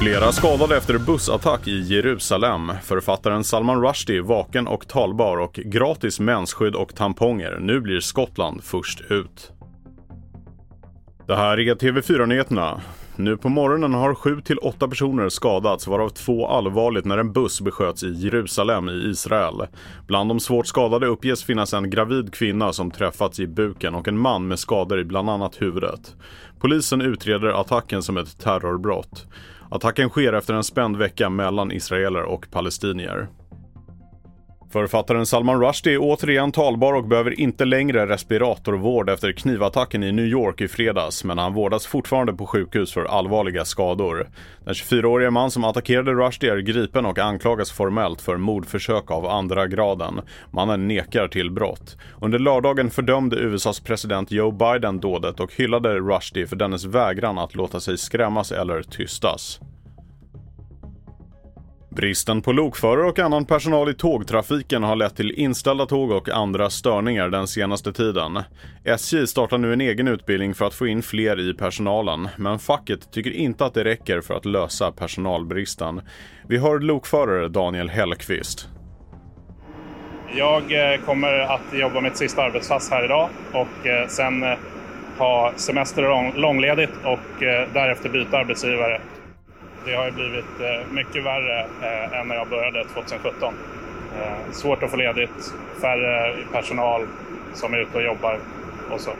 Flera skadade efter bussattack i Jerusalem. Författaren Salman Rushdie vaken och talbar och gratis mensskydd och tamponger. Nu blir Skottland först ut. Det här är TV4-nyheterna. Nu på morgonen har 7-8 personer skadats varav två allvarligt när en buss besköts i Jerusalem i Israel. Bland de svårt skadade uppges finnas en gravid kvinna som träffats i buken och en man med skador i bland annat huvudet. Polisen utreder attacken som ett terrorbrott. Attacken sker efter en spänd vecka mellan israeler och palestinier. Författaren Salman Rushdie är återigen talbar och behöver inte längre respiratorvård efter knivattacken i New York i fredags, men han vårdas fortfarande på sjukhus för allvarliga skador. Den 24-årige man som attackerade Rushdie är gripen och anklagas formellt för mordförsök av andra graden. Mannen nekar till brott. Under lördagen fördömde USAs president Joe Biden dådet och hyllade Rushdie för dennes vägran att låta sig skrämmas eller tystas. Bristen på lokförare och annan personal i tågtrafiken har lett till inställda tåg och andra störningar den senaste tiden. SJ startar nu en egen utbildning för att få in fler i personalen, men facket tycker inte att det räcker för att lösa personalbristen. Vi hör lokförare Daniel Hellqvist. Jag eh, kommer att jobba mitt sista arbetspass här idag och eh, sen eh, ha semester och långledigt och därefter byta arbetsgivare. Det har ju blivit eh, mycket värre eh, än när jag började 2017. Eh, svårt att få ledigt, färre personal som är ute och jobbar och så.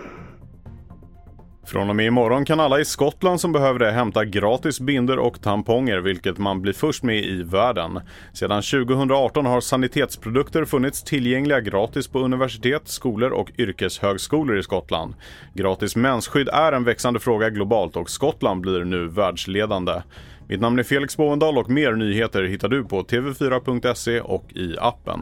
Från och med imorgon kan alla i Skottland som behöver det hämta gratis binder och tamponger, vilket man blir först med i världen. Sedan 2018 har sanitetsprodukter funnits tillgängliga gratis på universitet, skolor och yrkeshögskolor i Skottland. Gratis mensskydd är en växande fråga globalt och Skottland blir nu världsledande. Mitt namn är Felix Bovendal och mer nyheter hittar du på tv4.se och i appen.